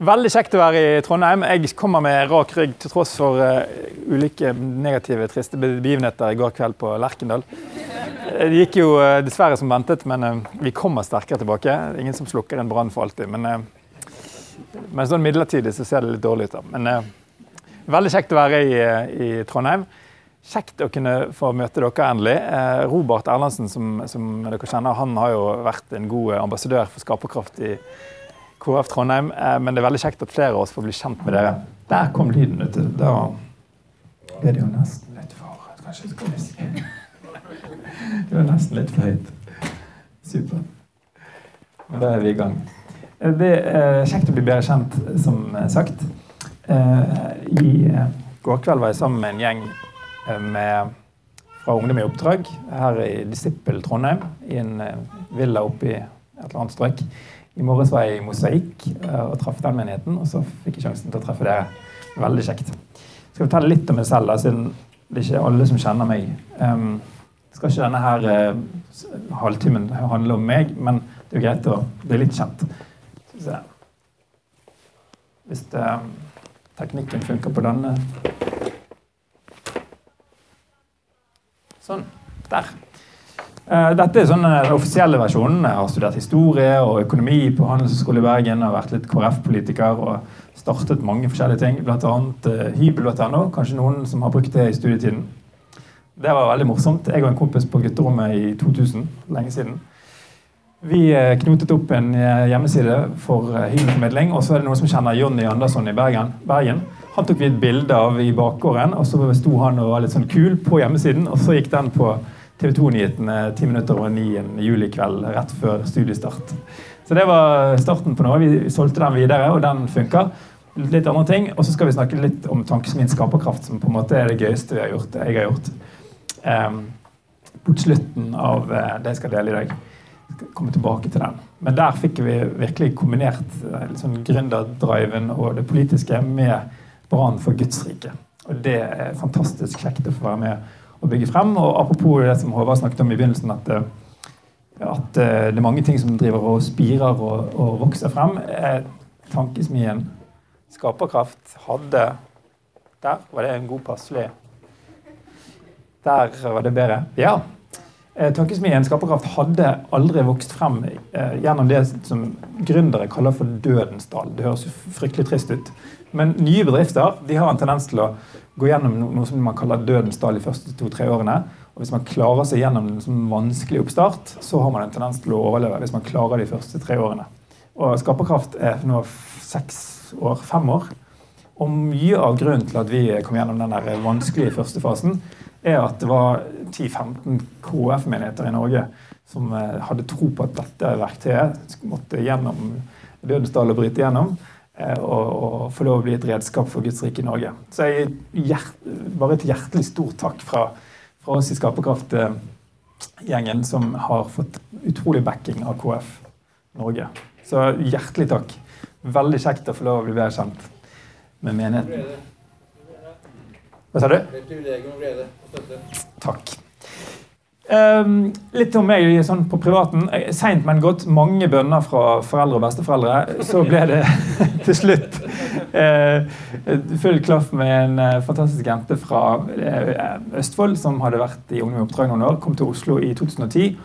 Veldig kjekt å være i Trondheim. Jeg kommer med rak rygg til tross for uh, ulike negative, triste begivenheter i går kveld på Lerkendal. Det gikk jo uh, dessverre som ventet, men uh, vi kommer sterkere tilbake. Ingen som slukker en brann for alltid. Men, men sånn midlertidig så ser det litt dårlig ut. da. Men veldig kjekt å være i, i, Trondheim. Kjekt å kunne få møte dere endelig. Robert Erlandsen, som, som, dere kjenner, han har jo vært en god ambassadør for Skaperkraft i KrF Trondheim. Eh, men det er veldig kjekt at flere av oss får bli kjent med dere. Der kom lyden. du. Da er det jo nesten litt for Kanskje skal vi si Det var nesten litt for høyt. Supert. Men da er vi i gang. Eh, det er kjekt å bli bedre kjent, som sagt. Eh, I går kveld var jeg sammen med en gjeng med, fra Ungdom i oppdrag her i Disippel Trondheim, i en villa oppe i et eller annet strøk. I morges var jeg i Mosaikk eh, og traff den menigheten, og så fikk jeg sjansen til å treffe dere. Veldig kjekt. Jeg skal fortelle litt om meg selv, da, siden det er ikke alle som kjenner meg. Um, skal ikke denne her uh, halvtimen handle om meg, men det er jo greit å bli litt kjent. Hvis det, uh, teknikken funker på denne Sånn. Der. Eh, dette er sånn den offisielle versjonen. Jeg har studert historie og økonomi på Handelshøyskolen i Bergen. Har vært litt KrF-politiker og startet mange forskjellige ting. Bl.a. annet hybel.no. Kanskje noen som har brukt det i studietiden. Det var veldig morsomt. Jeg og en kompis på gutterommet i 2000. lenge siden. Vi eh, knotet opp en hjemmeside for hybelformidling. Og så er det noen som kjenner Jonny Andersson i Bergen. Bergen. Han tok vi et bilde av i bakgården, og så sto han og var litt sånn kul på hjemmesiden. Og så gikk den på TV 2-nyhetene ti minutter over ni en julikveld rett før studiestart. Så det var starten på noe. Vi solgte den videre, og den funka. Litt andre ting, Og så skal vi snakke litt om Tankesmien Skaperkraft, som på en måte er det gøyeste vi har gjort, jeg har gjort. Um, slutten av uh, det jeg skal dele i dag. Jeg skal komme tilbake til den. Men der fikk vi virkelig kombinert liksom gründerdriven og det politiske med brannen for Guds rike. Og det er fantastisk kjekt å få være med å bygge frem. Og apropos det som Håvard snakket om i begynnelsen, at, eh, at eh, det er mange ting som driver og spirer og, og vokser frem. Eh, tankesmien Skaperkraft hadde Der var det en god passelig Der var det bedre. Ja. Tankesmien Skaperkraft hadde aldri vokst frem gjennom det som gründere kaller for dødens dal. Det høres fryktelig trist ut. Men nye bedrifter de har en tendens til å gå gjennom noe som man kaller dødens dal de første to-tre årene. Og Hvis man klarer seg gjennom en sånn vanskelig oppstart, så har man en tendens til å overleve. hvis man klarer de første tre årene. Og Skaperkraft er nå seks år, fem år. Og mye av grunnen til at vi kom gjennom den vanskelige første fasen, er at det var 10-15 KF-menigheter i Norge som eh, hadde tro på at dette verktøyet måtte gjennom dødens dal og bryte gjennom. Eh, og, og få lov å bli et redskap for Guds rike i Norge. Så jeg, hjert, bare et hjertelig stort takk fra, fra oss i Skaperkraft-gjengen, som har fått utrolig backing av KF Norge. Så hjertelig takk. Veldig kjekt å få lov å bli bedre kjent med menigheten. Hva sa du? Takk. Um, litt om meg sånn på privaten. Seint, men godt. Mange bønner fra foreldre og besteforeldre. Så ble det til slutt uh, full klaff med en uh, fantastisk jente fra uh, Østfold som hadde vært i Ungdom i oppdrag noen år. Kom til Oslo i 2010.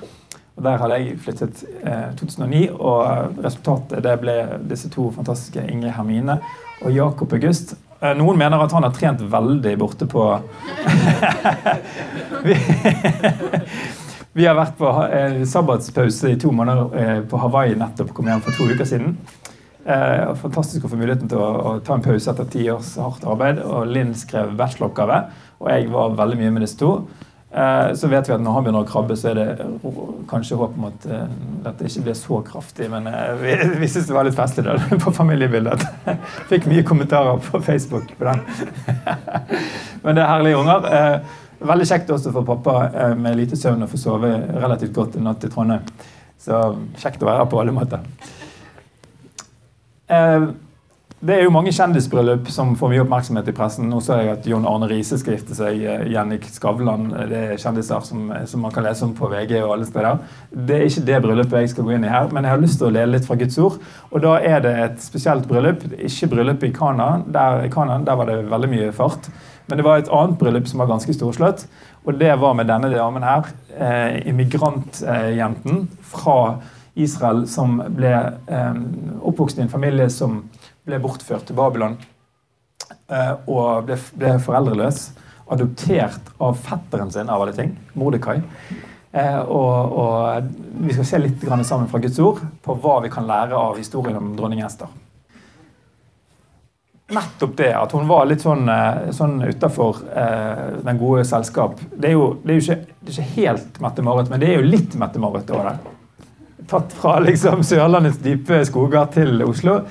og Der hadde jeg flyttet i 2009, og resultatet det ble disse to fantastiske Ingrid Hermine og Jakob August. Noen mener at han har trent veldig borte på vi, har vært på eh, sabbatspause i to måneder eh, på Hawaii nettopp. Kom hjem for to uker siden. Eh, fantastisk å få muligheten til å, ta en pause etter ti års hardt arbeid. og Linn skrev bacheloroppgave, og jeg var veldig mye med disse to. Eh, så vet vi at når han begynner å krabbe, så er det kanskje håp om at uh, dette ikke blir så kraftig. Men uh, vi, vi syns det var litt festlig da, på familiebildet. Fikk mye kommentarer på Facebook på den. men det er herlige unger. Veldig kjekt også for pappa eh, med lite søvn å få sove relativt godt en natt i Trondheim. Så kjekt å være her på alle måter. Det er jo mange kjendisbryllup som får mye oppmerksomhet i pressen. Nå ser jeg at John Arne Riise skal gifte seg. eh, Jenny Skavlan. Det er kjendiser som, som man kan lese om på VG og alle steder. Det er ikke det bryllupet jeg skal gå inn i her, men jeg har lyst til å lede litt fra Guds ord. Og da er det et spesielt bryllup. Ikke bryllupet i Kana. Der, i Kana, der var det veldig mye fart. Men det var et annet bryllup som var ganske storslått. Og det var med denne damen her. Eh, Immigrantjenten fra Israel som ble eh, oppvokst i en familie som ble bortført til Babylon eh, og ble, ble foreldreløs. Adoptert av fetteren sin, av alle ting, Mordekai. Eh, og, og, vi skal se litt sammen fra Guds ord på hva vi kan lære av historien om dronning Ester. Nettopp det at hun var litt sånn, eh, sånn utafor eh, den gode selskap. Det er jo, det er jo ikke, det er ikke helt Mette-Marit, men det er jo litt Mette-Marit over. Tatt fra liksom Sørlandets dype skoger til Oslo.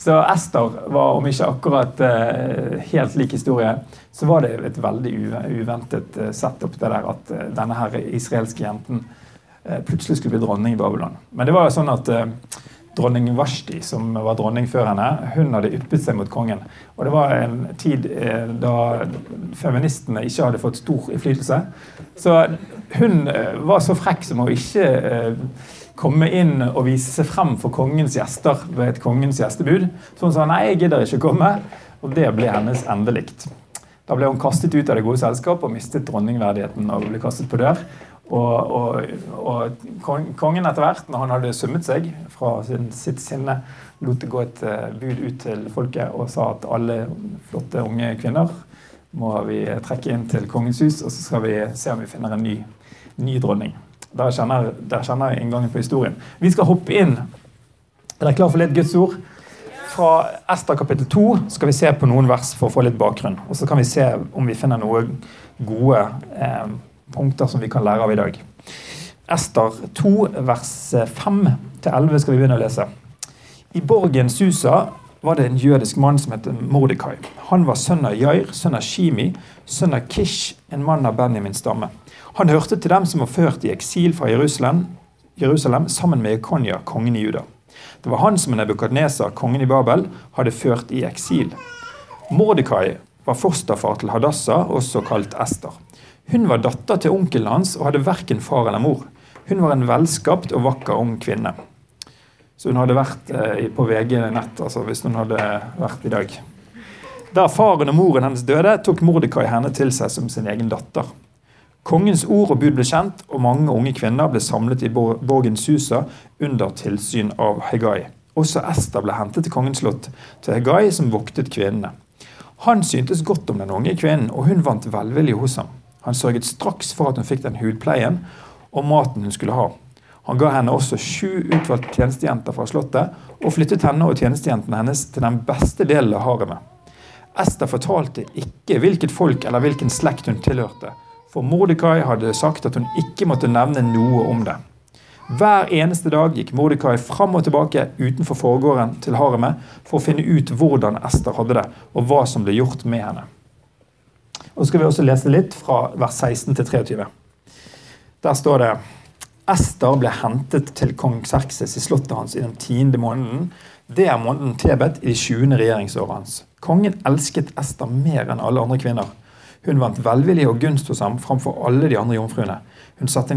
Så Ester var, om ikke akkurat uh, helt lik historie, så var det et veldig uventet uh, setup det der at uh, denne her israelske jenten plutselig skulle bli dronning i Babylon. Men det var jo sånn at dronning Vashti, som var dronning før henne, hun hadde yppet seg mot kongen. Og det var en tid da feministene ikke hadde fått stor innflytelse. Så hun var så frekk som å ikke komme inn og vise seg frem for kongens gjester ved et kongens gjestebud. Så hun sa nei, jeg gidder ikke komme. Og det ble hennes endelikt. Da ble hun kastet ut av det gode selskap og mistet dronningverdigheten og ble kastet på dør. Og, og, og kongen etter hvert, når han hadde summet seg fra sin, sitt sinne, lot det gå et uh, bud ut til folket og sa at alle flotte unge kvinner må vi trekke inn til kongens hus, og så skal vi se om vi finner en ny, ny dronning. Der kjenner, der kjenner inngangen på historien. Vi skal hoppe inn. Er dere klar for litt Guds ord? Fra Ester kapittel 2 skal vi se på noen vers for å få litt bakgrunn. Og så kan vi se om vi finner noen gode eh, punkter som vi kan lære av i dag. Ester 2 vers 5-11 skal vi begynne å lese. I borgen Susa var det en jødisk mann som het Mordekai. Han var sønn av Jair, sønn av Shimi, sønn av Kish, en mann av Benjamins stamme. Han hørte til dem som var ført i eksil fra Jerusalem, Jerusalem sammen med Ekonia, kongen i Juda. Det var han som Nebukadnesa, kongen i Babel, hadde ført i eksil. Mordekai var fosterfar til Hadassah, også kalt Ester. Hun var datter til onkelen hans og hadde verken far eller mor. Hun var en velskapt og vakker ung kvinne. Så hun hadde vært eh, på VG nett altså hvis hun hadde vært i dag. Da faren og moren hennes døde, tok Mordekai henne til seg som sin egen datter. Kongens ord og bud ble kjent, og mange unge kvinner ble samlet i borgen Susa under tilsyn av Hegai. Også Ester ble hentet til kongens slott, til Hegai, som voktet kvinnene. Han syntes godt om den unge kvinnen, og hun vant velvilje hos ham. Han sørget straks for at hun fikk den hudpleien og maten hun skulle ha. Han ga henne også sju utvalgte tjenestejenter fra slottet, og flyttet henne og tjenestejentene hennes til den beste delen av haremet. Ester fortalte ikke hvilket folk eller hvilken slekt hun tilhørte, for Mordekai hadde sagt at hun ikke måtte nevne noe om det. Hver eneste dag gikk Mordekai fram og tilbake utenfor forgården til haremet for å finne ut hvordan Ester hadde det, og hva som ble gjort med henne. Og så skal vi også lese litt fra vers 16 til 23. Der står det Ester ble hentet til kong Xerxes i slottet hans i den tiende måneden. Det er måneden Tebet i det 20. regjeringsåret hans. Kongen elsket Ester mer enn alle andre kvinner. Hun vant velvilje og gunst hos ham framfor alle de andre jomfruene. Satte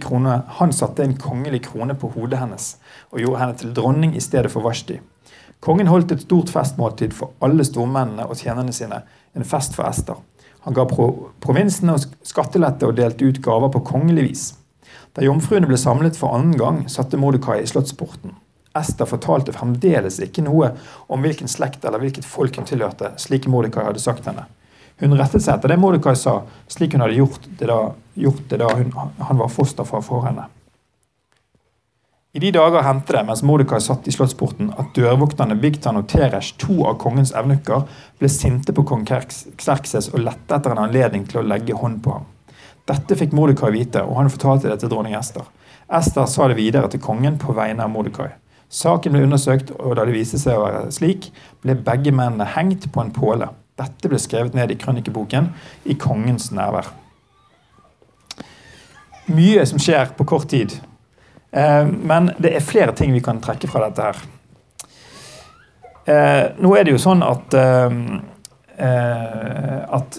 krone, han satte en kongelig krone på hodet hennes og gjorde henne til dronning i stedet for Vashti. Kongen holdt et stort festmåltid for alle stormennene og tjenerne sine, en fest for Ester. Han ga provinsene provinsene skattelette og delte ut gaver på kongelig vis. Da jomfruene ble samlet for annen gang, satte Mordekai i slottsporten. Ester fortalte fremdeles ikke noe om hvilken slekt eller hvilket folk hun tilhørte, slik Mordekai hadde sagt henne. Hun rettet seg etter det Mordekai sa, slik hun hadde gjort det da, gjort det da hun, han var fosterfar for henne. I de dager hendte det, mens Mordekai satt i slottsporten, at dørvokterne Bigtan og Teresh, to av kongens evnukker, ble sinte på kong Xerxes og lette etter en anledning til å legge hånd på ham. Dette fikk Mordekai vite, og han fortalte det til dronning Ester. Ester sa det videre til kongen på vegne av Mordekai. Saken ble undersøkt, og da det viste seg å være slik, ble begge mennene hengt på en påle. Dette ble skrevet ned i krønikeboken i kongens nærvær. Mye som skjer på kort tid. Eh, men det er flere ting vi kan trekke fra dette her. Eh, nå er det jo sånn at eh, at,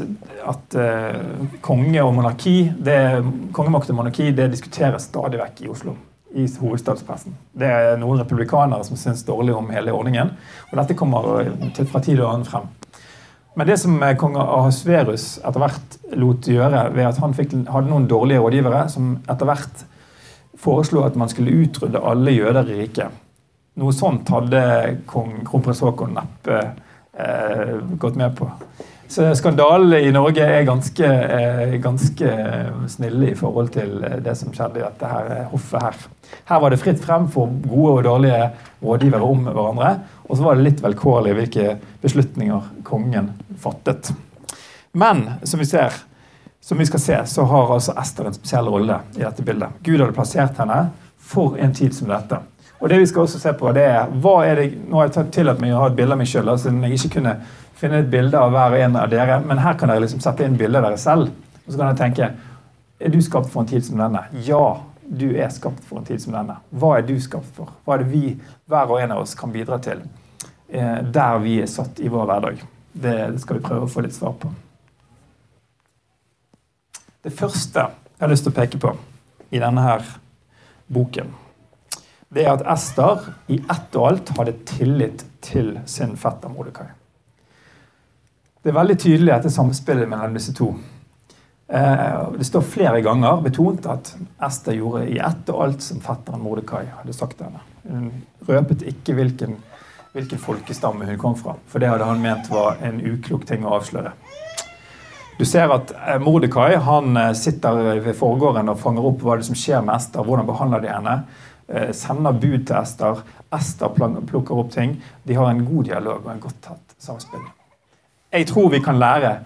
at eh, konge og monarki, det, kongemakt og monarki det diskuteres stadig vekk i Oslo. I hovedstadspressen. Det er noen republikanere som syns dårlig om hele ordningen. Og dette kommer til, fra tid og annen frem. Men det som eh, kong Ahasverus etter hvert lot gjøre, ved at han fikk, hadde noen dårlige rådgivere som etter hvert foreslo at man skulle utrydde alle jøder i riket. Noe sånt hadde kong kronprins Haakon neppe eh, gått med på. Så skandalene i Norge er ganske, eh, ganske, snille i forhold til det som skjedde i dette her hoffet her. Her var det fritt frem for gode og dårlige rådgivere om hverandre. Og så var det litt velkårlig hvilke beslutninger kongen fattet. Men som vi ser, som vi skal se, så har altså Ester en spesiell rolle i dette bildet. Gud hadde plassert henne for en tid som dette. Og det vi skal også se på, det er hva er det, Nå har jeg tillatt meg å ha et bilde av meg sjøl, siden jeg ikke kunne finne et bilde av hver og en av dere. Men her kan dere liksom sette inn bildet av dere selv. Og så kan dere tenke Er du skapt for en tid som denne? Ja, du er skapt for en tid som denne. Hva er du skapt for? Hva er det vi, hver og en av oss, kan bidra til? Eh, der vi er satt i vår hverdag. Det skal vi prøve å få litt svar på. Det første jeg har lyst til å peke på i denne her boken, det er at Ester i ett og alt hadde tillit til sin fetter Mordekai. Det er veldig tydelig etter samspillet mellom disse to. Eh, det står flere ganger betont at Ester gjorde i ett og alt som fetteren Mordekai hadde sagt til henne. Hun røpet ikke hvilken hvilken folkestamme hun kom fra. For det hadde han ment var en uklok ting å avsløre. Du ser at eh, Mordekai han eh, sitter ved forgården og fanger opp hva det som skjer med Ester. Hvordan behandler de henne? Eh, sender bud til Ester. Ester plukker opp ting. De har en god dialog og en godt tatt samspill. Jeg tror vi kan lære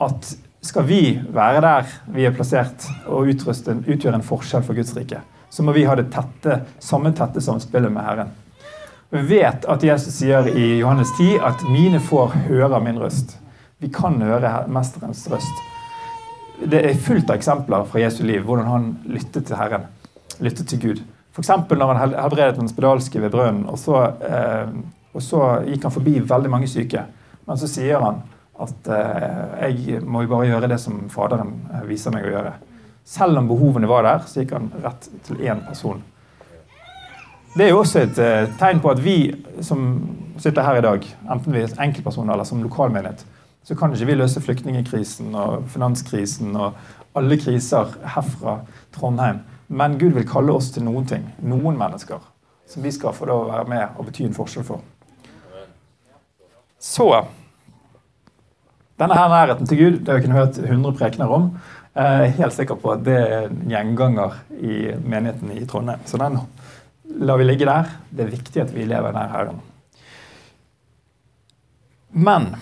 at skal vi være der vi er plassert og utgjøre en forskjell for Guds rike, så må vi ha det tette, samme tette samspillet med Herren. Vi vet at Jesus sier i Johannes 10 at 'mine får høre min røst'. Vi kan høre mesterens røst. Det er fullt av eksempler fra Jesu liv hvordan han lyttet til Herren. Lyttet til Gud. F.eks. når han helbredet den spedalske ved brønnen, og eh, og så gikk han forbi veldig mange syke. Men så sier han at eh, 'jeg må jo bare gjøre det som Faderen eh, viser meg å gjøre'. Selv om behovene var der, så gikk han rett til én person. Det er jo også et eh, tegn på at vi som sitter her i dag, enten vi er enkeltpersoner eller som lokalmenighet, så kan ikke vi løse flyktningkrisen og finanskrisen og alle kriser herfra Trondheim. Men Gud vil kalle oss til noen ting, noen mennesker, som vi skal få da være med og bety en forskjell for. Så Denne her nærheten til Gud det har vi kunnet hørt 100 prekener om. Jeg er helt sikker på at det er en gjenganger i menigheten i Trondheim. Så den lar vi ligge der. Det er viktig at vi lever nær Herren. Men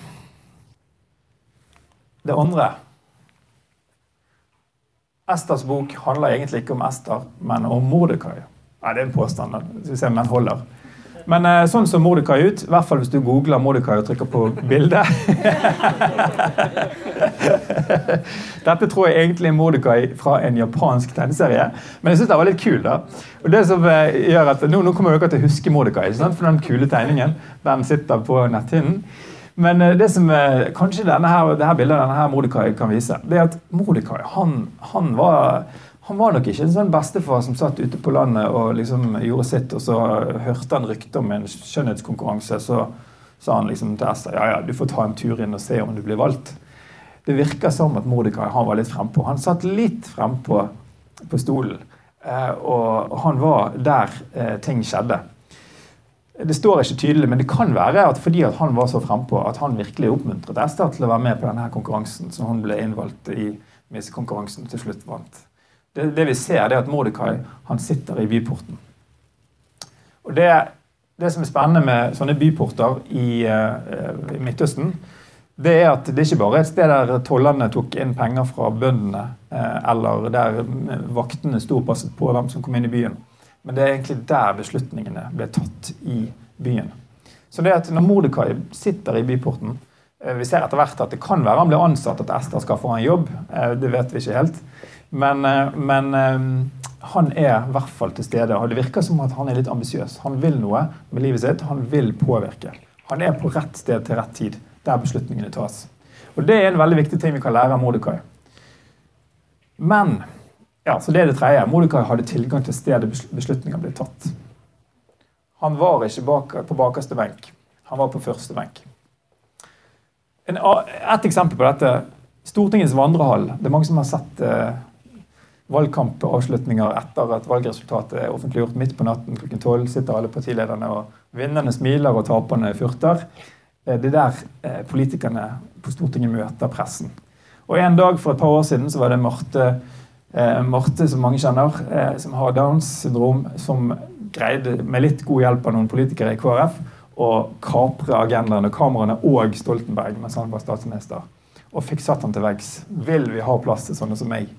det andre Esters bok handler egentlig ikke om Ester, men om Mordekai. Nei, det er en påstand. Skal vi se om den holder. Men eh, sånn som Mordekai ut, i hvert fall hvis du googler Mordekai og trykker på bildet Dette tror jeg egentlig er Mordekai fra en japansk tegneserie. Men jeg syns den var litt kul. da. Og det som eh, gjør at Nå, nå kommer dere til å huske Mordekai, for den kule tegningen. Den sitter på netthinnen. Men eh, det som kanskje denne her, det her bildet denne her Mordekai kan vise, det er at Mordekai han, han var han var nok ikke en sånn bestefar som satt ute på landet og liksom gjorde sitt, og så hørte han rykte om en skjønnhetskonkurranse. Så sa han liksom til Esther ja, ja, du får ta en tur inn og se om du blir valgt. Det virker som at Mordekai han var litt frempå. Han satt litt frempå på stolen. Eh, og han var der eh, ting skjedde. Det står ikke tydelig, men det kan være at fordi at han var så frempå, at han virkelig oppmuntret Esther til å være med på denne konkurransen, så hun ble innvalgt i konkurransen til slutt vant. Det, det, vi ser, det er at Mordekai han sitter i byporten. Og det, det, som er spennende med sånne byporter i, uh, i Midtøsten, det er at det ikke bare er et sted der tollerne tok inn penger fra bøndene, uh, eller der vaktene sto og passet på hvem som kom inn i byen. Men det er egentlig der beslutningene ble tatt i byen. Så det at når Mordekai sitter i byporten uh, Vi ser etter hvert at det kan være han blir ansatt, at Ester skal få en jobb. Det vet vi ikke helt. Men, eh, men eh, han er i hvert fall til stede. Og det virker som at han er litt ambisiøs. Han vil noe med livet sitt. Han vil påvirke. Han er på rett sted til rett tid, der beslutningene tas. Og Det er en veldig viktig ting vi kan lære av Mordekai. Men ja, så det er det tredje. Mordekai hadde tilgang til stedet beslutninger ble tatt. Han var ikke bak, på bakerste benk. Han var på første benk. En, et eksempel på dette Stortingets vandrehall. Det er mange som har sett eh, valgkampavslutninger etter at valgresultatet er offentliggjort midt på natten klokken tolv. Sitter alle partilederne, og vinnerne smiler og taperne furter. Eh, det er der eh, politikerne på Stortinget møter pressen. Og En dag for et par år siden så var det Marte, Marte som mange kjenner, eh, som har Downs syndrom, som greide med litt god hjelp av noen politikere i KrF å kapre agendaene, kameraene og Stoltenberg mens han var statsminister og fikk satt han til veggs. Vil vi ha plass til sånne som meg?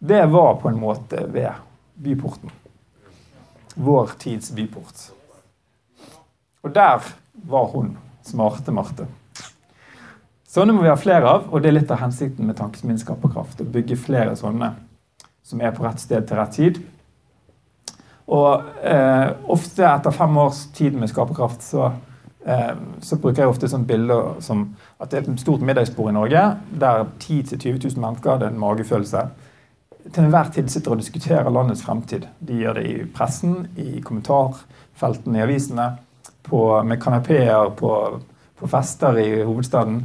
Det var på en måte ved byporten. Vår tids byport. Og der var hun, smarte Marte. Sånne må vi ha flere av, og det er litt av hensikten med Tankesmien Skaperkraft. Å bygge flere sånne som er på rett sted til rett tid. Og eh, ofte etter fem års tid med skaperkraft så Eh, så bruker jeg ofte sånne bilder som at det er et stort middagsbord i Norge der 10 000-20 000 mennesker, det er en magefølelse, til enhver tid sitter og diskuterer landets fremtid. De gjør det i pressen, i kommentarfeltene i avisene, på, med kanapeer på, på, fester i hovedstaden.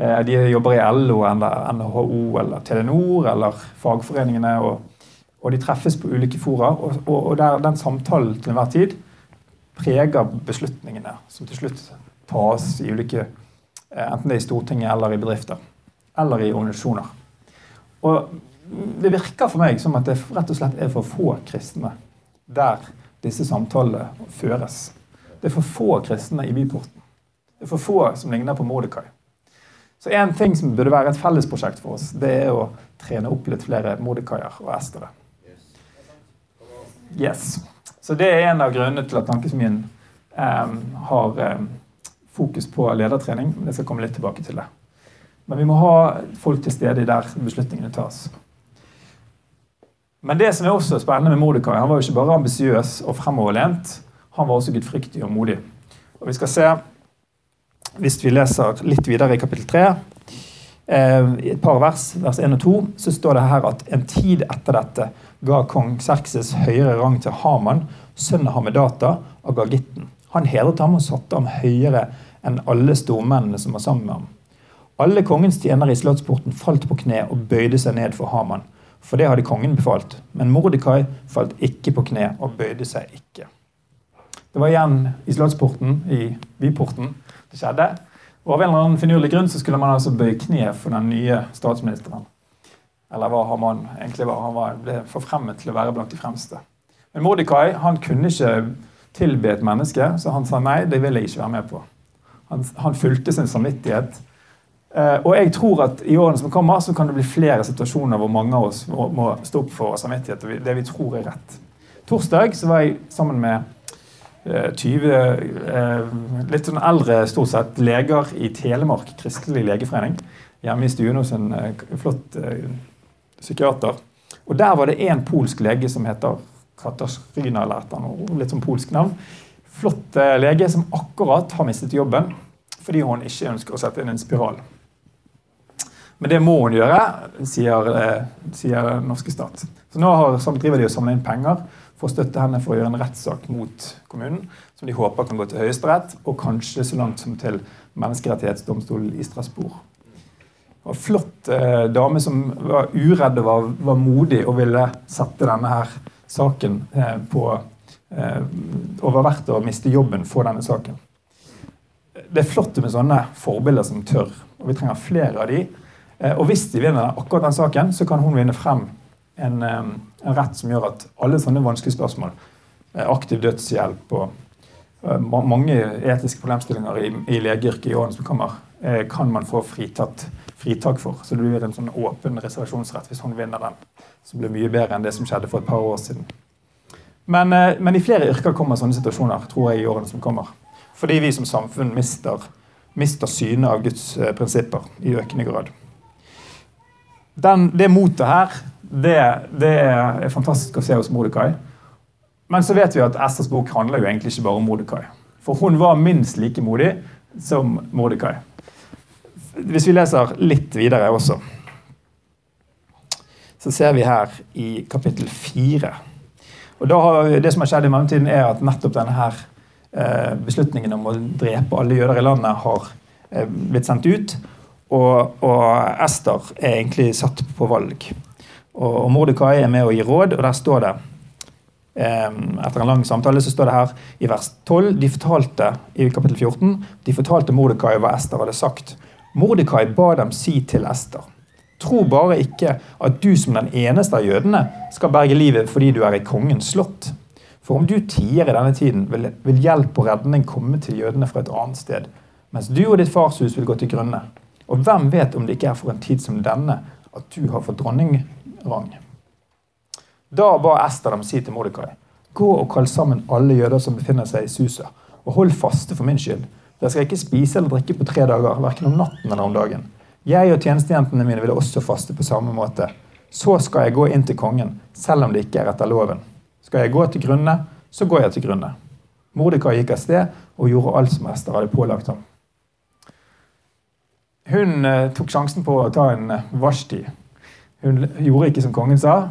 Eh, de jobber i LO eller NHO eller Telenor eller fagforeningene. Og, og de treffes på ulike fora. Og, og, der, den samtalen til enhver tid preger beslutningene som til slutt tas i ulike eh, Enten det er i Stortinget eller i bedrifter. Eller i organisasjoner. Og Det virker for meg som at det rett og slett er for få kristne der disse samtalene føres. Det er for få kristne i byporten. Det er for få som ligner på Mordekai. Så en ting som burde være et fellesprosjekt for oss, det er å trene opp litt flere Mordekaier og estere. Yes. Så det er en av grunnene til at Tankesmien um, har um, fokus på ledertrening. men Jeg skal komme litt tilbake til det. Men vi må ha folk til stede der beslutningene tas. Men det som er også spennende med Mordekai, han var jo ikke bare ambisiøs og fremoverlent, han var også gudfryktig og modig. Og vi skal se, Hvis vi leser litt videre i kapittel 3, eh, i et par vers, vers 1 og 2, så står det her at en tid etter dette ga kong Xerxes høyere rang til Haman, sønnen Hamedata av Gagitten. Han hedret ham og satte ham høyere enn alle stormennene som var sammen med ham. Alle kongens tjenere i slottsporten falt på kne og bøyde seg ned for Haman, for det hadde kongen befalt. Men Mordekai falt ikke på kne og bøyde seg ikke. Det var igjen i slottsporten, i byporten, det skjedde. Og Av en eller annen finurlig grunn så skulle man altså bøye kne for den nye statsministeren. Eller hva Haman egentlig var. Han var, ble forfremmet til å være blant de fremste. Men Mordekai han kunne ikke tilbe et menneske, så han sa nei, det vil jeg ikke være med på. Han, han fulgte sin samvittighet. Eh, og jeg tror at i årene som kommer, så kan det bli flere situasjoner hvor mange av oss må, må stå opp for samvittighet og det vi tror er rett. Torsdag så var jeg sammen med 20 eh, litt sånn eldre stort sett leger i Telemark kristelig legeforening. Hjemme i stuen hos en eh, flott eh, psykiater. Og Der var det én polsk lege som heter Katarzyna eller et eller litt sånn polsk navn. Flott eh, lege som akkurat har mistet jobben fordi hun ikke ønsker å sette inn en spiral. Men det må hun gjøre, sier, eh, sier norske stat. Så nå har, driver de og samler inn penger for å støtte henne for å gjøre en rettssak mot kommunen, som de håper kan gå til Høyesterett, og kanskje så langt som til Menneskerettighetsdomstolen i Strasbourg. Og flott eh, dame som var uredd og var, var modig og ville sette denne her saken eh, på eh, og var verdt å miste jobben for denne saken. Det er flott med sånne forbilder som tør, og vi trenger flere av de. Eh, og hvis de vinner akkurat den saken, så kan hun vinne frem en, en rett som gjør at alle sånne vanskelige spørsmål, aktiv dødshjelp og mange etiske problemstillinger i, i legeyrket i årene som kommer, kan man få fritatt, fritak for. Så det blir en sånn åpen reservasjonsrett hvis hun vinner den som blir mye bedre enn det som skjedde for et par år siden. Men, eh, men, i flere yrker kommer sånne situasjoner tror jeg, i årene som kommer. Fordi vi som samfunn mister, mister synet av Guds eh, prinsipper i økende grad. Den, det motet her, det, det, er fantastisk å se hos Mordekai. Men så vet vi at Esters bok handler jo egentlig ikke bare om Mordekai. For hun var minst like modig som Mordekai. Hvis vi leser litt videre også, så ser vi her i kapittel fire og da har Det som har skjedd i mellomtiden, er at nettopp denne her eh, beslutningen om å drepe alle jøder i landet har eh, blitt sendt ut. Og, og, Ester er egentlig satt på valg. Og, og Mordekai er med å gi råd, og der står det etter en lang samtale så står det her i vers 12 de fortalte i kapittel 14, de fortalte Mordekai hva Ester hadde sagt. Mordekai ba dem si til Ester. Tro bare ikke at du som den eneste av jødene skal berge livet fordi du er i kongens slott. For om du tier i denne tiden, vil, vil hjelp og redning komme til jødene fra et annet sted, mens du og ditt farshus vil gå til grunne. Og hvem vet om det ikke er for en tid som denne at du har fått dronningrang? Da ba Ester dem si til Mordekai.: Gå og kall sammen alle jøder som befinner seg i Susa, og hold faste for min skyld. Dere skal ikke spise eller drikke på tre dager, verken om natten eller om dagen. Jeg og tjenestejentene mine ville også faste på samme måte. Så skal jeg gå inn til kongen, selv om det ikke er etter loven. Skal jeg gå til grunne, så går jeg til grunne. Mordekai gikk av sted og gjorde alt som Ester hadde pålagt ham. Hun eh, tok sjansen på å ta en eh, varstid. Hun gjorde ikke som kongen sa,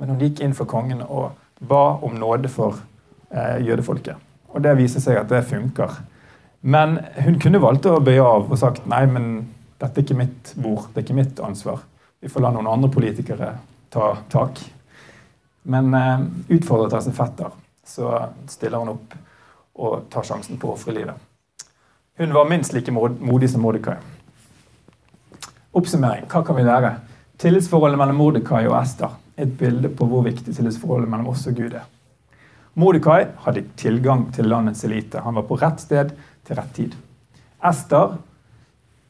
men hun gikk inn for kongen og ba om nåde for eh, jødefolket. Og det viser seg at det funker. Men hun kunne valgt å bøye av og sagt nei, men dette er ikke mitt bord, det er ikke mitt ansvar. Vi får la noen andre politikere ta tak. Men eh, utfordret av sin fetter så stiller hun opp og tar sjansen på å ofre livet. Hun var minst like modig som Mordekai. Oppsummering. Hva kan vi lære? Tillitsforholdet mellom Mordekai og Ester et bilde på hvor viktig tillitsforholdet mellom oss og Gud er. Mordekai hadde tilgang til landets elite. Han var på rett sted til rett tid. Ester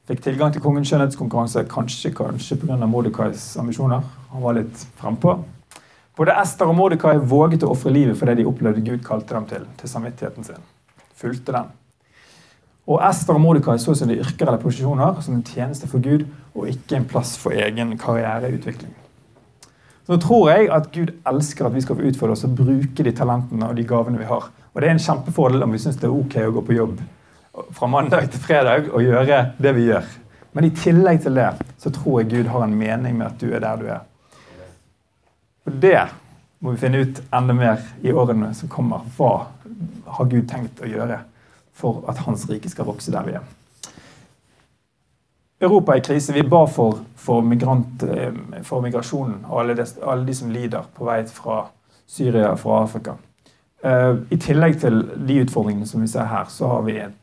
fikk tilgang til kongens skjønnhetskonkurranse, kanskje kanskje pga. Mordekais ambisjoner. Han var litt frempå. Både Ester og Mordekai våget å ofre livet for det de opplevde Gud kalte dem til, til samvittigheten sin. Fulgte den. Og Ester og Mordekai så sine yrker eller posisjoner som en tjeneste for Gud og ikke en plass for egen karriereutvikling. Så tror jeg at Gud elsker at vi skal få utfordre oss og bruke de talentene og de gavene vi har. Og det er en kjempefordel om vi syns det er ok å gå på jobb fra mandag til fredag og gjøre det vi gjør. Men i tillegg til det så tror jeg Gud har en mening med at du er der du er. Og det må vi finne ut enda mer i årene som kommer. Hva har Gud tenkt å gjøre for at Hans rike skal vokse der vi er? Europa er i krise. Vi ba for, for, migrant, eh, for migrasjonen og alle de, alle de, som lider på vei fra Syria og fra Afrika. Uh, I tillegg til de utfordringene som vi ser her, så har vi et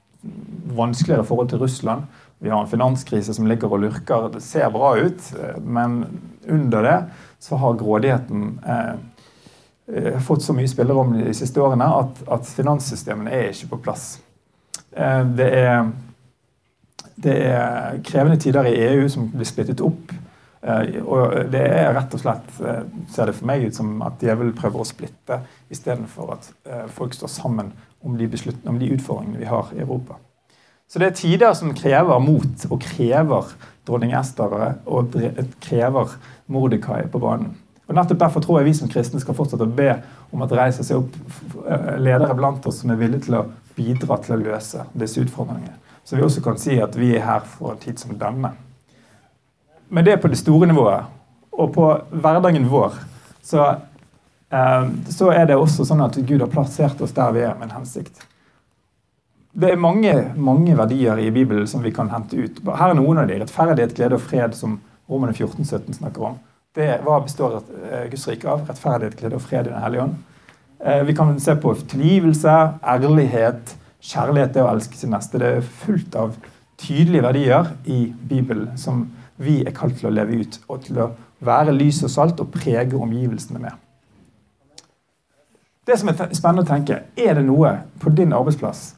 vanskeligere forhold til Russland. Vi har en finanskrise som ligger og lurker. Det ser bra ut, eh, men under det så har grådigheten uh, fått så mye spillerom de siste årene at, at finanssystemene er ikke på plass. Uh, det er det er krevende tider i EU som blir splittet opp. Eh, og det er rett og slett, eh, ser det for meg ut som at djevelen prøver å splitte istedenfor at eh, folk står sammen om de, om de utfordringene vi har i Europa. Så det er tider som krever mot, og krever dronning Ester og krever Mordekai på banen. Og nettopp Derfor tror jeg vi som kristne skal fortsette å be om at det reiser seg opp ledere blant oss som er villige til å bidra til å løse disse utfordringene. Så vi også kan si at vi er her for en tid som denne. Men det er på det store nivået. Og på hverdagen vår så, eh, så er det også sånn at Gud har plassert oss der vi er, med en hensikt. Det er mange, mange verdier i Bibelen som vi kan hente ut. Her er noen av de. Rettferdighet, glede og fred, som romene 14, 17 snakker om. Det, hva består eh, Guds rike av? Rettferdighet, glede og fred i Den hellige ånd. Eh, vi kan se på tilgivelse, ærlighet, Kjærlighet det å elske sin neste. Det er fullt av tydelige verdier i Bibelen som vi er kalt til å leve ut, og til å være lys og salt og prege omgivelsene med. Det som er spennende å tenke, Er det noe på din arbeidsplass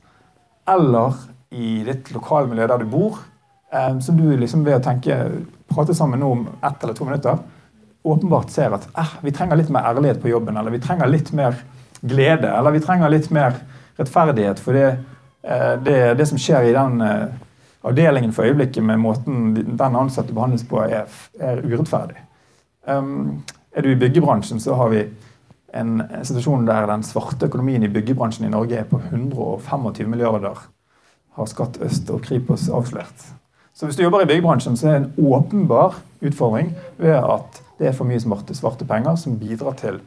eller i ditt lokalmiljø der du bor, eh, som du liksom ved å tenke, prate sammen nå om ett eller to minutter, åpenbart ser at eh, vi trenger litt mer ærlighet på jobben, eller vi trenger litt mer glede, eller vi trenger litt mer rettferdighet. For det, eh, det, det som skjer i den eh, avdelingen for øyeblikket med måten den ansatte behandles på, er, er urettferdig. Um, er du i byggebransjen, så har vi en, situasjon der den svarte økonomien i byggebransjen i Norge er på 125 milliarder, har Skatt Øst og Kripos avslørt. Så hvis du jobber i byggebransjen, så er det en åpenbar utfordring ved at det er for mye smarte, svarte penger som bidrar til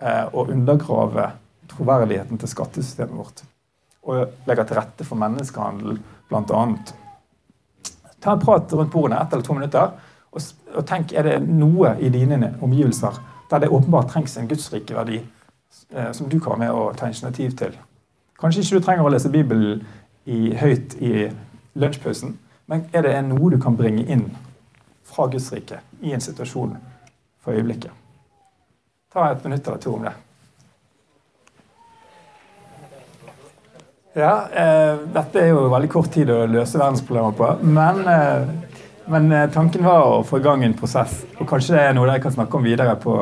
eh, å undergrave troverdigheten til skattesystemet vårt. Og legger til rette for menneskehandel, bl.a. Ta en prat rundt bordene ett eller to minutter, og, og tenk er det noe i dine omgivelser der det åpenbart trengs en gudsrike verdi eh, som du kan være med å ta initiativ til. Kanskje ikke du trenger å lese Bibelen i, høyt i lunsjpausen, men er det noe du kan bringe inn fra Guds rike i en situasjon for øyeblikket? Ta et minutt eller to om det. Ja, eh, dette er jo veldig kort tid å løse verdensproblemer på, men eh, men eh, tanken var å få i gang en prosess. Og kanskje det er noe dere kan snakke om videre på,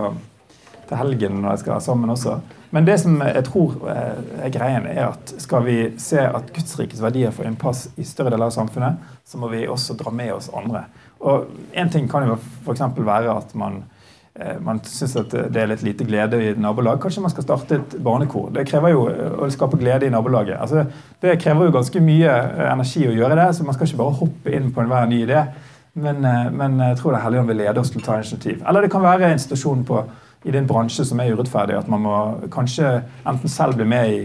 til helgen når dere skal være sammen også. Men det som jeg tror eh, er greien, er at skal vi se at Guds rikes verdier får innpass i større deler av samfunnet, så må vi også dra med oss andre. Og En ting kan jo f.eks. være at man, man syns at det er litt lite glede i nabolag. Kanskje man skal starte et barnekor. Det krever jo å skape glede i nabolaget. Altså, det krever jo ganske mye energi å gjøre det, så man skal ikke bare hoppe inn på enhver ny idé. Men, eh, men, jeg tror det er Helligånd vil lede oss til å ta initiativ. Eller det kan være en situasjon på, i din bransje som er urettferdig. At man må kanskje enten selv bli med i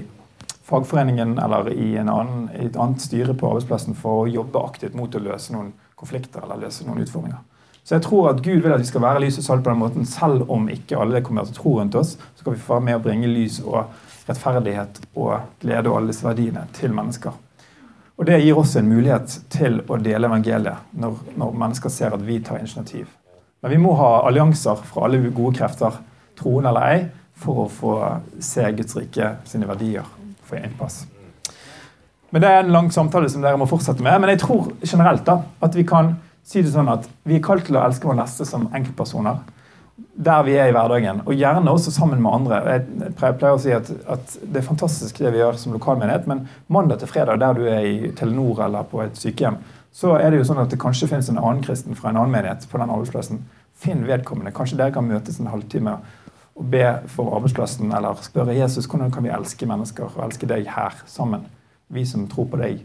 fagforeningen eller i, annen, i et annet styre på arbeidsplassen for å jobbe aktivt mot å løse noen konflikter eller løse noen utfordringer. Så jeg tror at Gud vil at vi skal være lys og salt på den måten, selv om ikke alle kommer til å tro rundt oss. Så skal vi få være med å bringe lys og rettferdighet og glede og alle disse verdiene til mennesker. Og Det gir oss en mulighet til å dele evangeliet når, når, mennesker ser at vi tar initiativ. Men vi må ha allianser fra alle gode krefter, troende eller ei, for å få se Guds rike sine verdier få innpass. Men Det er en lang samtale som dere må fortsette med. Men jeg tror generelt da, at vi kan si det sånn at vi er kalt til å elske vår neste som enkeltpersoner der vi er i hverdagen, og gjerne også sammen med andre. Jeg pleier å si at, at, Det er fantastisk det vi gjør som lokalmenighet, men mandag til fredag der du er i Telenor eller på et sykehjem, så er det jo sånn at det kanskje finnes en annen kristen fra en annen menighet på den arbeidsplassen. Finn vedkommende. Kanskje dere kan møtes en halvtime og be for arbeidsplassen, eller spørre Jesus hvordan kan vi elske mennesker og elske deg her sammen. Vi som tror på deg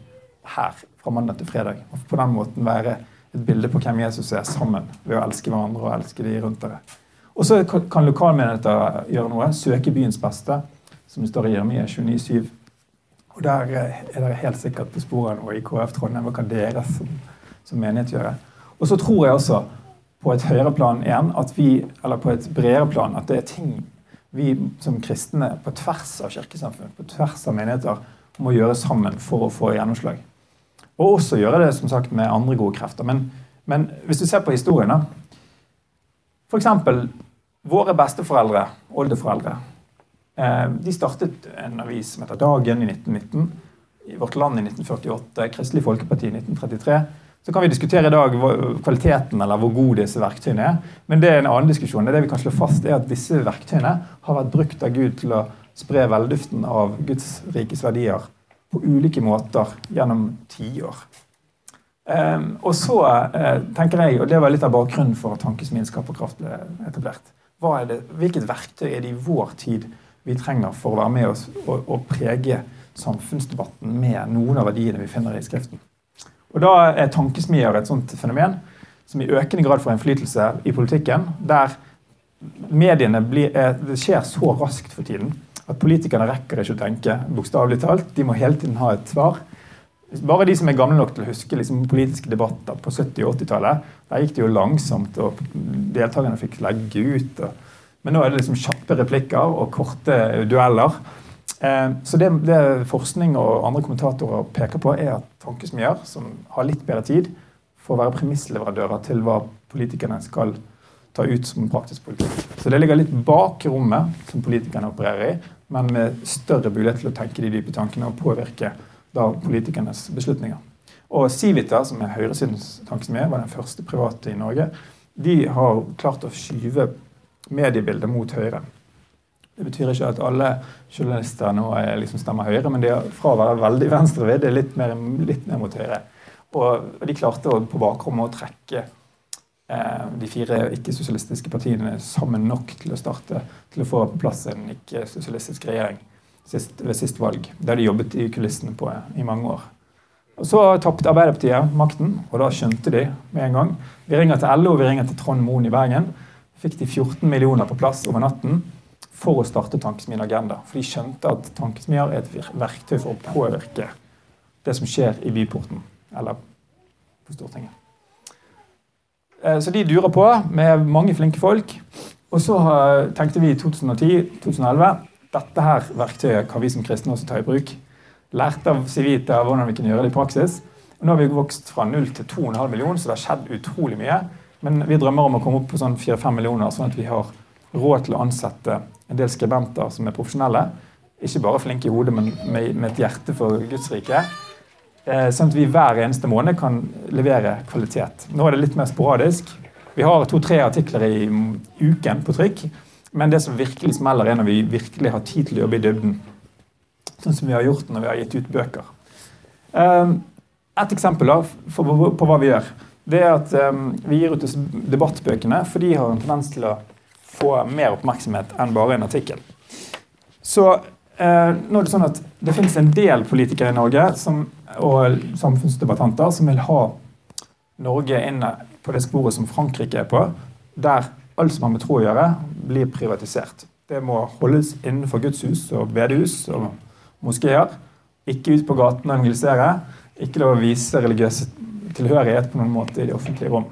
her fra mandag til fredag. Og på den måten være et bilde på hvem Jesus er sammen ved å elske hverandre og elske de rundt dere. Og så kan lokalmenigheter gjøre noe. Søke byens beste, som det står i Jeremia 29,7. Og der eh, er dere helt sikkert på sporet nå i KF Trondheim. Hva kan dere som, som menighet gjøre? Og så tror jeg også på et høyere plan igjen, at vi, eller på et bredere plan, at det er ting vi som kristne på tvers av kirkesamfunn, på tvers av menigheter, må gjøre sammen for å få gjennomslag. Og også gjøre det som sagt med andre gode krefter. Men, men hvis du ser på historien, da F.eks. våre besteforeldre, oldeforeldre, eh, de startet en avis som heter Dagen i 1919. I Vårt Land i 1948, Kristelig Folkeparti i 1933. Så kan vi diskutere i dag kvaliteten eller hvor gode disse verktøyene er. Men det er en annen diskusjon. Det vi kan slå fast er at Disse verktøyene har vært brukt av Gud til å spre velduften av Guds rikes verdier på ulike måter gjennom tiår. Um, og så uh, tenker jeg, og Det var litt av bakgrunnen for at Tankesmien Skaperkraft ble etablert. Det, hvilket verktøy er det i vår tid vi trenger for å være med oss og, og, prege samfunnsdebatten med noen av verdiene vi finner i Skriften? Og Da er tankesmier et sånt fenomen som i økende grad får innflytelse i politikken, der mediene blir, det skjer så raskt for tiden at politikerne rekker ikke å tenke bokstavelig talt. De må hele tiden ha et svar. Bare de som er gamle nok til å huske liksom, politiske debatter på 70- og 80-tallet, der gikk det jo langsomt, og deltakerne fikk legge ut. Og, men nå er det liksom kjappe replikker og korte dueller. Eh, så det, det, forskning og andre kommentatorer peker på, er at tankesmier som har litt bedre tid, får være premissleverandører til hva politikerne skal ta ut som praktisk politikk. Så det ligger litt bak rommet som politikerne opererer i, men med større mulighet til å tenke de dype tankene og påvirke da politikernes beslutninger. Og Civita, som er høyresidens tankesmie, var den første private i Norge. De har klart å skyve mediebildet mot Høyre. Det betyr ikke at alle journalister nå liksom stemmer Høyre, men de er fra å være veldig venstrevidd, litt, mer, litt mer mot Høyre. Og de klarte på bakrommet å trekke de fire ikke-sosialistiske partiene sammen nok til å starte til å få på plass en ikke-sosialistisk regjering sist, ved sist valg. Det har de jobbet i kulissene på i mange år. Og Så tapte Arbeiderpartiet makten, og da skjønte de med en gang. Vi ringer til LO, vi ringer til Trond Moen i Bergen. Fikk de 14 millioner på plass over natten for å starte Tankesmien Agenda. For de skjønte at tankesmier er et verktøy for å påvirke det som skjer i byporten, eller på Stortinget. Eh, så de durer på med mange flinke folk. Og så tenkte vi i 2010-2011 dette her verktøyet kan vi som kristne også ta i bruk. Lærte av Civita hvordan vi kunne gjøre det i praksis. Og nå har vi vokst fra 0 til 2,5 millioner, så det har skjedd utrolig mye. Men vi drømmer om å komme opp på sånn 4-5 millioner, sånn at vi har råd til å ansette en del skribenter som er profesjonelle. Ikke bare flinke i hodet, men med et hjerte for Guds rike. Eh, sånn at vi hver eneste måned kan levere kvalitet. Nå er det litt mer sporadisk. Vi har to-tre artikler i uken på trykk. Men det som virkelig smeller, er når vi virkelig har tid til å jobbe i dybden. Sånn som vi har gjort når vi har gitt ut bøker. Um, et eksempel på, hva vi gjør, det er at um, vi gir ut debattbøkene, for de har en tendens til å få mer oppmerksomhet enn bare en artikkel. Så nå er det sånn at det finnes en del politikere i Norge som, og samfunnsdebattanter som vil ha Norge inne på det sporet som Frankrike er på, der alt som har med tro å gjøre, blir privatisert. Det må holdes innenfor gudshus og bedehus og moskeer. Ikke ut på gaten og evangelisere. Ikke lov å vise religiøs tilhørighet på noen måte i det offentlige rom.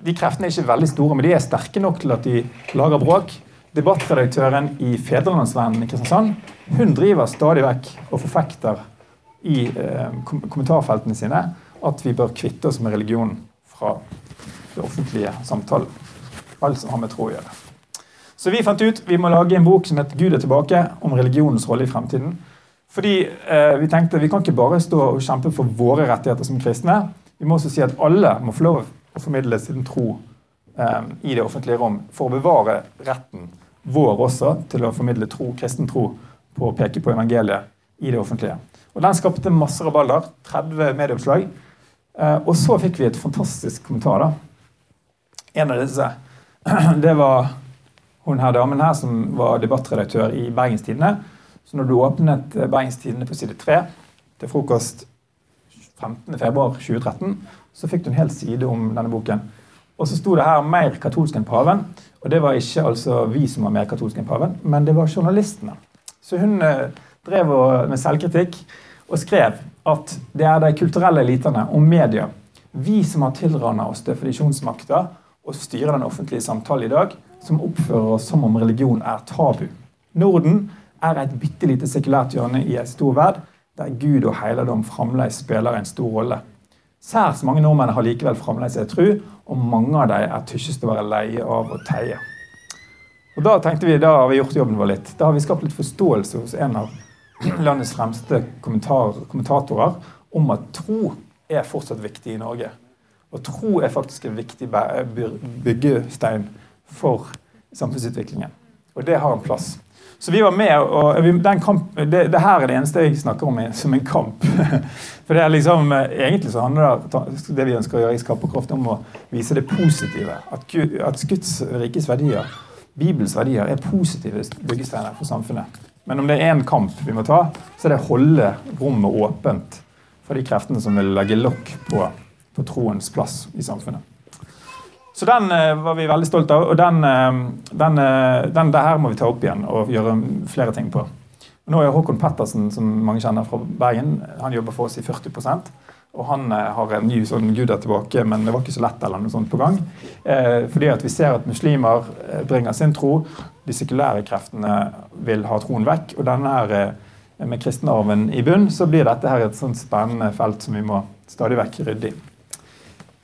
De kreftene er ikke veldig store, men de er sterke nok til at de lager bråk. Debattredaktøren i Fedrelandsvennen i Kristiansand hun driver stadig vekk og forfekter i eh, kommentarfeltene sine at vi bør kvitte oss med religionen fra det offentlige samtalen alt som har med tro å gjøre. Så vi fant ut vi må lage en bok som heter 'Gud er tilbake', om religionens rolle i fremtiden. Fordi eh, Vi tenkte vi kan ikke bare stå og kjempe for våre rettigheter som kristne. Vi må også si at alle må få lov å formidle sin tro i det offentlige rom for å bevare retten vår også til å formidle tro, kristen tro på å peke på evangeliet i det offentlige. Og Den skapte masse rabalder. 30 medieoppslag. Eh, og så fikk vi et fantastisk kommentar. da. En av disse det var hun her damen her som var debattredaktør i Bergenstidene. Så når du åpnet Bergenstidene på side 3 til frokost 15.2.2013, så fikk du en hel side om denne boken. Og så sto det her 'mer katolsk enn paven'. Og det var ikke altså vi som var mer katolske enn paven, men det var journalistene. Så hun eh, drev med selvkritikk og skrev at det er de kulturelle elitene og media, vi som har tilranna oss definisjonsmakta og styrer den offentlige samtalen i dag, som oppfører oss som om religion er tabu. Norden er et bitte lite sekulært hjørne i en stor verd, der Gud og heiligdom fremdeles spiller en stor rolle. Særs mange nordmenn har likevel fremdeles ei tru, og mange av dem er tykkest å være leie av å teie. Og Da tenkte vi, da har vi gjort jobben vår litt. Da har vi skapt litt forståelse hos en av landets fremste kommentatorer om at tro er fortsatt viktig i Norge. Og tro er faktisk en viktig byggestein for samfunnsutviklingen. Og det har en plass. Så vi var med, og kamp, det, det, her er det eneste jeg snakker om som en kamp. For det er liksom, Egentlig så handler det, det vi ønsker å gjøre i Skaperkraft, om å vise det positive. At, at Guds rikes verdier, Bibels verdier, er positive byggesteiner for samfunnet. Men om det er én kamp vi må ta, så er det å holde rommet åpent for de kreftene som vil legge lokk på på troens plass i samfunnet. Så den uh, var vi veldig stolt av, og den, uh, den, uh, den, det her må vi ta opp igjen og gjøre flere ting på. Nå er Håkon Pettersen, som mange kjenner fra Bergen, han jobber for oss i 40% og han har en ny sånn Gud er tilbake, men det var ikke så lett eller noe sånt på gang. fordi at vi ser at muslimer bringer sin tro. De sekulære kreftene vil ha troen vekk. Og denne her, med kristenarven i bunn, så blir dette her et sånt spennende felt som vi må stadig vekk rydde i.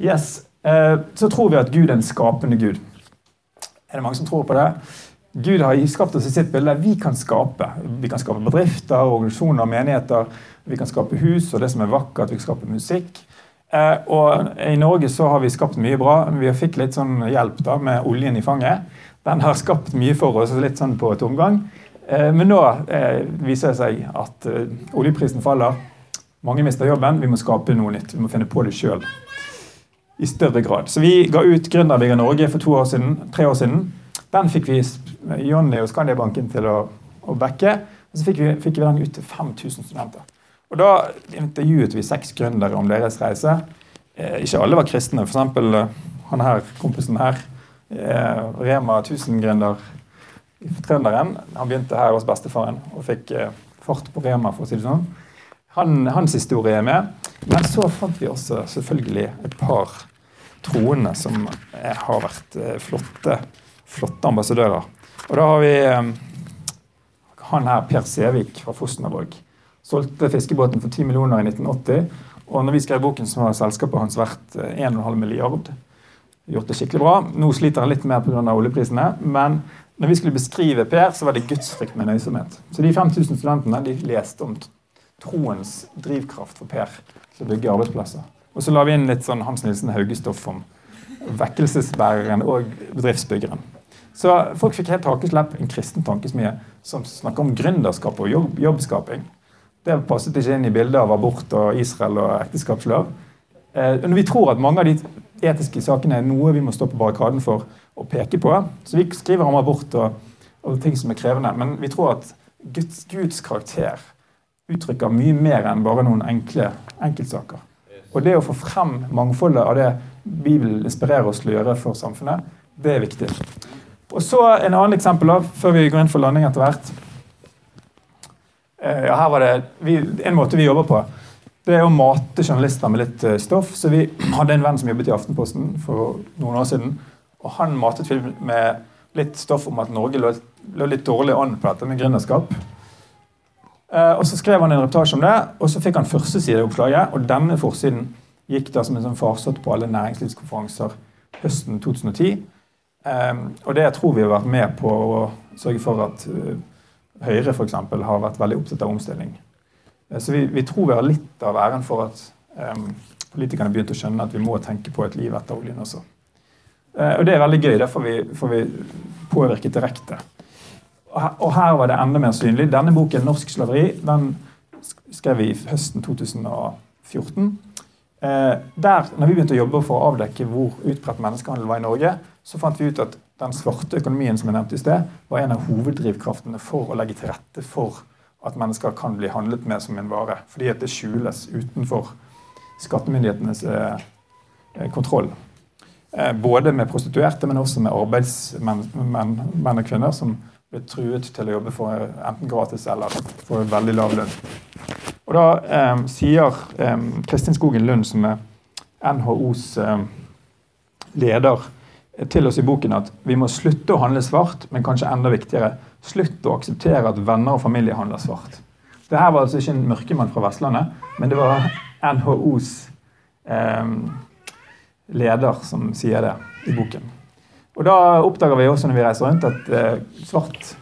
Yes, Så tror vi at Gud er en skapende Gud. Er det mange som tror på det? Gud har skapt oss i sitt bilde. Vi kan skape. Vi kan skape bedrifter, organisasjoner, menigheter. Vi kan skape hus og det som er vakkert. Vi kan skape musikk. Eh, og I Norge så har vi skapt mye bra. Vi fikk litt sånn hjelp da med oljen i fanget. Den har skapt mye for oss, litt sånn på tomgang. Eh, men nå viser det seg at oljeprisen faller. Mange mister jobben. Vi må skape noe nytt. Vi må finne på det sjøl. I større grad. Så vi ga ut Gründerbygger Norge for år siden, tre år siden. Den fikk vi Jonny og Skandiabanken til å, å backe. Og så fikk vi, fikk vi den ut til 5000 studenter. Og Da intervjuet vi seks gründere om deres reise. Eh, ikke alle var kristne. Eksempel, eh, han her, kompisen her, eh, Rema 1000-gründer i Trønderen. Han begynte her hos bestefaren og fikk eh, fart på Rema, for å si det sånn. Han, hans historie er med. Men så fant vi også selvfølgelig et par troende som har vært eh, flotte, flotte ambassadører. Og da har vi eh, han her, Per Sevik fra Fosnavåg. Solgte fiskebåten for 10 millioner i 1980. Og når vi skrev boken, så var selskapet hans verdt 1,5 eh, milliard. Gjort det skikkelig bra. Nå sliter han litt mer pga. oljeprisene. Men når vi skulle beskrive Per, så var det gudsfrykt med nøysomhet. Så de 5000 studentene de leste om troens drivkraft for Per til å bygge arbeidsplasser. Og så la vi inn litt sånn Hans Nilsen Haugestoff om vekkelsesbæreren og bedriftsbyggeren. Så folk fikk helt hakeslepp, en kristen tankesmie som snakker om gründerskap og jobb, jobbskaping. Det passet ikke inn i bildet av abort og Israel og ekteskapslov. Eh, vi tror at mange av de etiske sakene er noe vi må stå på barrikaden for å peke på. Så vi skriver om abort og, og ting som er krevende. Men vi tror at Guds, Guds karakter uttrykker mye mer enn bare noen enkle enkeltsaker. Og det å få frem mangfoldet av det Bibelen inspirerer oss til å gjøre for samfunnet, det er viktig. Og så En annen eksempel da, før vi går inn for landing etter hvert. Eh, ja, her var det vi, En måte vi jobber på, det er å mate journalister med litt eh, stoff. Så Vi hadde en venn som jobbet i Aftenposten for noen år siden. og Han matet film med litt stoff om at Norge lå, lå litt dårlig an på dette med gründerskap. Uh, og Så skrev han en reportasje om det, og så fikk han førstesideoppslaget. Og denne forsiden gikk da som en sånn farsott på alle næringslivskonferanser høsten 2010. Um, eh, og det tror vi har vært med på å sørge for at uh, Høyre for eksempel, har vært veldig opptatt av omstilling. Uh, så vi, vi, tror vi har litt av æren for at um, politikerne begynte å skjønne at vi må tenke på et liv etter oljen også. og det er veldig gøy. Derfor får vi påvirket direkte. Og her var det enda mer synlig. Denne boken, 'Norsk slaveri', den skrev vi høsten 2014. Eh, der, når vi begynte å jobbe for å avdekke hvor utbredt menneskehandel var i Norge, så fant vi ut at den svarte økonomien som jeg nevnte i sted, var en av hoveddrivkraftene for å legge til rette for at mennesker kan bli handlet med som en vare. Fordi at det skjules utenfor skattemyndighetenes eh, eh kontroll. Både med prostituerte, men også med arbeidsmenn og -kvinner som ble truet til å jobbe for enten gratis eller for en veldig lav lønn. Og Da eh, sier eh, Kristin Skogen Lund, som er NHOs eh, leder, til oss i boken at vi må slutte å handle svart, men kanskje enda viktigere, slutt å akseptere at venner og familie handler svart. Det her var altså ikke en mørkemann fra Vestlandet, men det var NHOs eh, leder som sier det i boken. Og Da oppdager vi også når vi reiser rundt, at eh, svart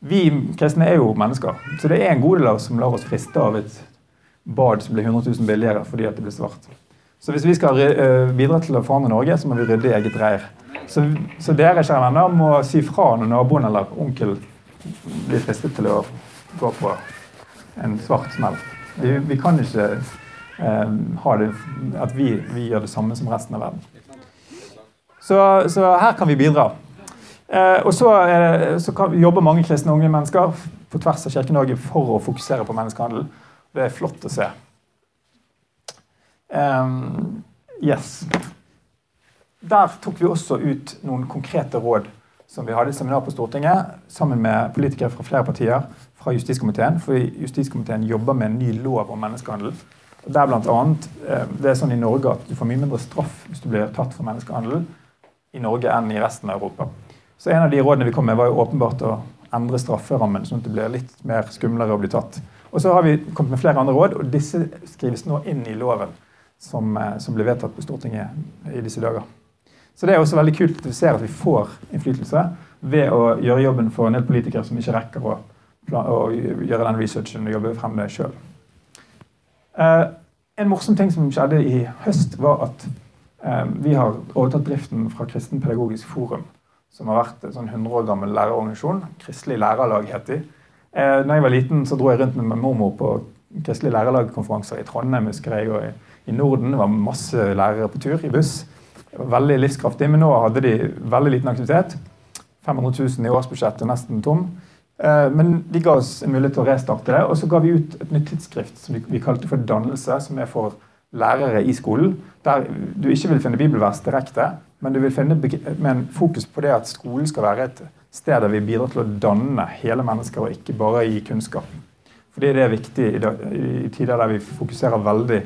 Vi kristne er jo mennesker. Så det er en god del av oss som lar oss friste av et bad som blir 100 000 billigere fordi at det blir svart. Så hvis vi skal uh, bidra til å forandre Norge, så må vi rydde i eget reir. Så, så, dere kjære venner, må si fra når naboen eller onkel blir fristet til å gå på en svart smell. Vi, vi kan ikke eh, ha det at vi, vi gjør det samme som resten av verden. Så, så her kan vi bidra. Eh, og så, eh, så kan, jobber mange kristne unge mennesker på tvers av Kirke-Norge for å fokusere på menneskehandel. Det er flott å se. Um, yes. Der tok vi også ut noen konkrete råd som vi hadde i seminar på Stortinget sammen med politikere fra flere partier fra justiskomiteen. For justiskomiteen jobber med en ny lov om menneskehandel. Der blant annet, eh, det er sånn i Norge at Du får mye mindre straff hvis du blir tatt for menneskehandel i Norge enn i resten av Europa. Så En av de rådene vi kom med, var jo åpenbart å endre strafferammen, sånn at det blir litt mer skumlere å bli tatt. Og så har vi kommet med flere andre råd, og disse skrives nå inn i loven som, eh, som blir vedtatt på Stortinget i disse dager. Så det er også veldig kult vi ser at vi får innflytelse ved å gjøre jobben for en del politikere som ikke rekker å, å gjøre den researchen og jobbe frem det sjøl. Eh, en morsom ting som skjedde i høst, var at vi har overtatt driften fra Kristen pedagogisk forum, som har vært en sånn 100 år gammel lærerorganisasjon. Kristelig lærerlag het de. Eh, da jeg var liten, så dro jeg rundt med mormor på kristelige lærerlagkonferanser i Trondheim husker jeg, og i, Norden. Det var masse lærere på tur i buss. Det var veldig livskraftig, men nå hadde de veldig liten aktivitet. 500 000 i årsbudsjettet, nesten tom. Eh, men de ga oss en mulighet til å restarte det, og så ga vi ut et nytt tidsskrift som vi kalte for Dannelse, som er for lærere i skolen. Der du ikke vil finne bibelvers direkte, men du vil finne med en fokus på det at skolen skal være et sted der vi bidrar til å danne hele mennesker, og ikke bare gi kunnskap. Fordi det er viktig i, tider der vi fokuserer veldig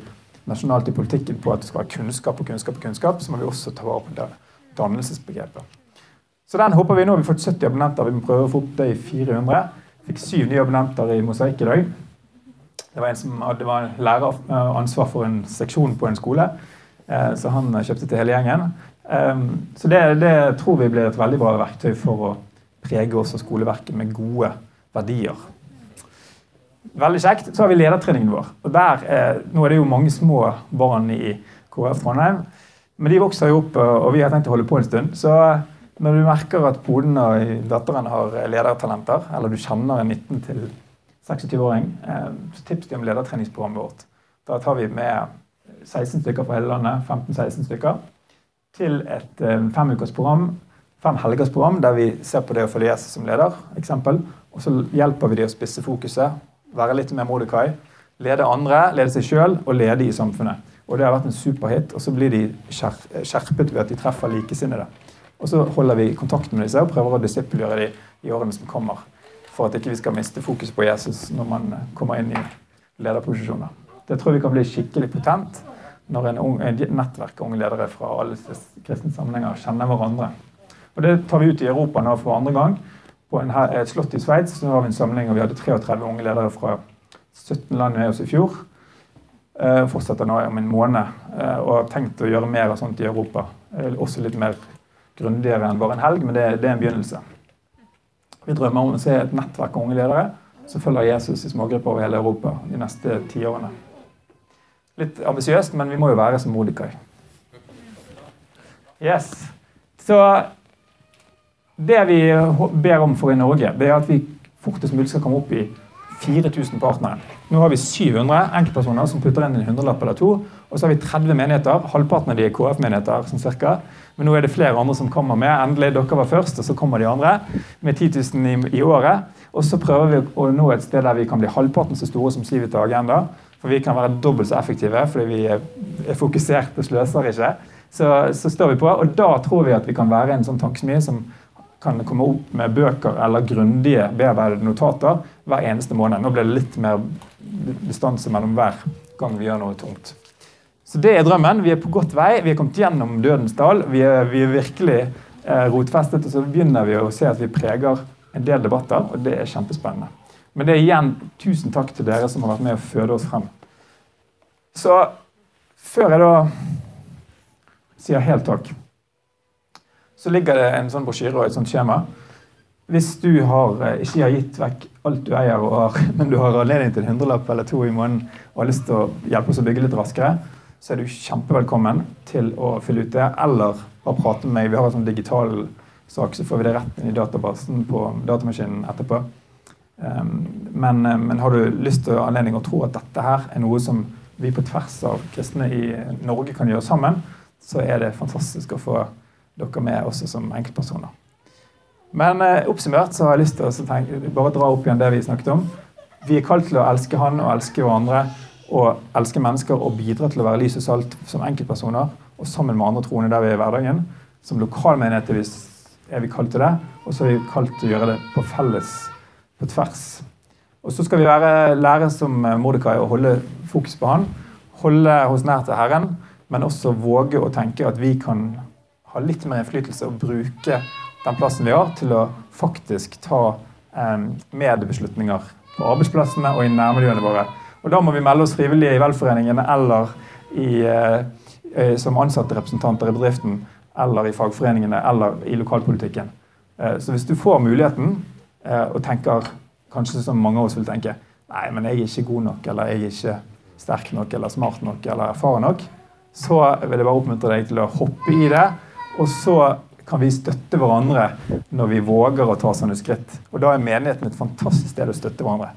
nasjonalt i politikken på at det skal være kunnskap og kunnskap og kunnskap, så må vi også ta vare på det dannelsesbegrepet. Så den håper vi nå. Vi har fått 70 abonnenter. Vi må prøve å få opp det i 400. Fikk syv nye abonnenter i Mosaikk i dag. Det var en som hadde var lærer eh, ansvar for en seksjon på en skole, eh, så han kjøpte til hele gjengen. Ehm, så det, det tror vi blir et veldig bra verktøy for å prege også skoleverket med gode verdier. Veldig kjekt. Så har vi ledertreningen vår. Og der, eh, Nå er det jo mange små barn i KrF Trondheim, men de vokser jo opp, og vi har tenkt å holde på en stund. Så når du merker at poden og datteren har ledertalenter, eller du kjenner en 19 26-åring, eh, så tips de om ledertreningsprogrammet vårt. Da tar vi med 16 stykker fra hele landet, 15-16 stykker, til et eh, femukersprogram fem helgers program der vi ser på det å følge Jesus som leder. eksempel, Og så hjelper vi dem å spisse fokuset, være litt mer Mordekai. Lede andre, lede seg sjøl og lede i samfunnet. Og Det har vært en superhit. Og så blir de skjerpet ved at de treffer likesinnede. Og så holder vi kontakten med disse og prøver å disippelgjøre dem i årene som kommer. For at ikke vi skal miste fokus på Jesus når man kommer inn i lederposisjoner. Det tror vi kan bli skikkelig potent når en, ung, en nettverk unge ledere fra alle kristne sammenhenger kjenner hverandre. Og Det tar vi ut i Europa nå for andre gang. På en, et slott i Sveits har vi en samling, og vi hadde 33 unge ledere fra 17 land med oss i fjor. Eh, fortsetter nå om en måned eh, og har tenkt å gjøre mer av sånt i Europa. Eh, også litt mer grundigere enn bare en helg, men det, det, er en begynnelse. Vi drømmer om å se et nettverk av unge ledere som følger Jesus i smågrupper over hele Europa de neste tiårene. Litt ambisiøst, men vi må jo være som Modikai. Yes. Så det vi ber om for i Norge, det er at vi fortest mulig skal komme opp i 4000 partnere. Nå har vi 700 enkeltpersoner som putter inn en hundrelapp eller to. Og så har vi 30 menigheter. Halvparten av de er KF-menigheter. sånn cirka. Men nå er det flere andre som kommer med. Endelig, dere var først, og så kommer de andre. Med 10 000 i, i året. Og så prøver vi å nå et sted der vi kan bli halvparten så store som Civita Agenda. For vi kan være dobbelt så effektive fordi vi er, er fokusert og sløser ikke. Så, så står vi på. Og da tror vi at vi kan være en sånn tankesmie som kan komme opp med bøker eller grundige bearbeidede notater hver eneste måned. Nå blir det litt mer distanse mellom hver gang vi gjør noe tungt. Så det er drømmen. Vi er på godt vei. Vi er kommet gjennom dødens dal. Vi er, vi er virkelig eh, rotfestet, og så begynner vi å se at vi preger en del debatter, og det er kjempespennende. Men det er igjen tusen takk til dere som har vært med å føde oss frem. Så før jeg da sier helt takk så ligger det en sånn brosjyre og et sånt skjema. Hvis du har, eh, ikke har gitt vekk alt du eier, og har, men du har anledning til en hundrelapp eller to i måneden og har lyst til å hjelpe oss å bygge litt raskere, så er du kjempevelkommen til å fylle ut det, eller bare prate med meg. Vi har en sånn digital sak, så får vi det rett inn i databasen på datamaskinen etterpå. Ehm, men, eh, men har du lyst til anledning å tro at dette her er noe som vi på tvers av kristne i Norge kan gjøre sammen, så er det fantastisk å få dere med også som enkeltpersoner. Men eh, oppsummert så har jeg lyst til å tenke, bare dra opp igjen det vi snakket om. Vi er kalt til å elske Han og elske hverandre og elske mennesker og bidra til å være lys og salt som enkeltpersoner og sammen med andre troende der vi er i hverdagen. Som lokalmenigheter er vi kalt til det, og så er vi kalt til å gjøre det på felles, på tvers. Og så skal vi være, lære som eh, Mordekai å holde fokus på Han, holde oss nær til Herren, men også våge å tenke at vi kan ha litt mer innflytelse og bruke den plassen vi har, til å faktisk ta eh, medbeslutninger på arbeidsplassene og i nærmiljøene våre. Og Da må vi melde oss frivillige i velforeningene eller i, eh, eh, som ansatte representanter i bedriften eller i fagforeningene eller i lokalpolitikken. Eh, så hvis du får muligheten eh, og tenker kanskje som mange av oss vil tenke Nei, men jeg er ikke god nok, eller jeg er ikke sterk nok, eller smart nok, eller erfaren nok. Så vil jeg bare oppmuntre deg til å hoppe i det og så kan vi støtte hverandre når vi våger å ta sånne skritt. Og da er menigheten et fantastisk sted å støtte hverandre.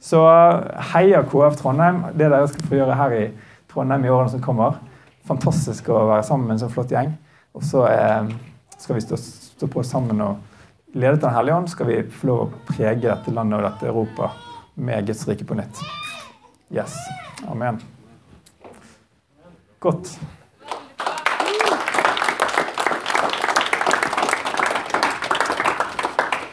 Så heia KF Trondheim. Det dere skal få gjøre her i Trondheim i årene som kommer. Fantastisk å være sammen med en så flott gjeng. Og så eh, skal vi stå, stå, på sammen og ledet av Den hellige ånd skal vi få lov å prege dette landet og dette Europa med Guds rike på nytt. Yes. Amen. Godt.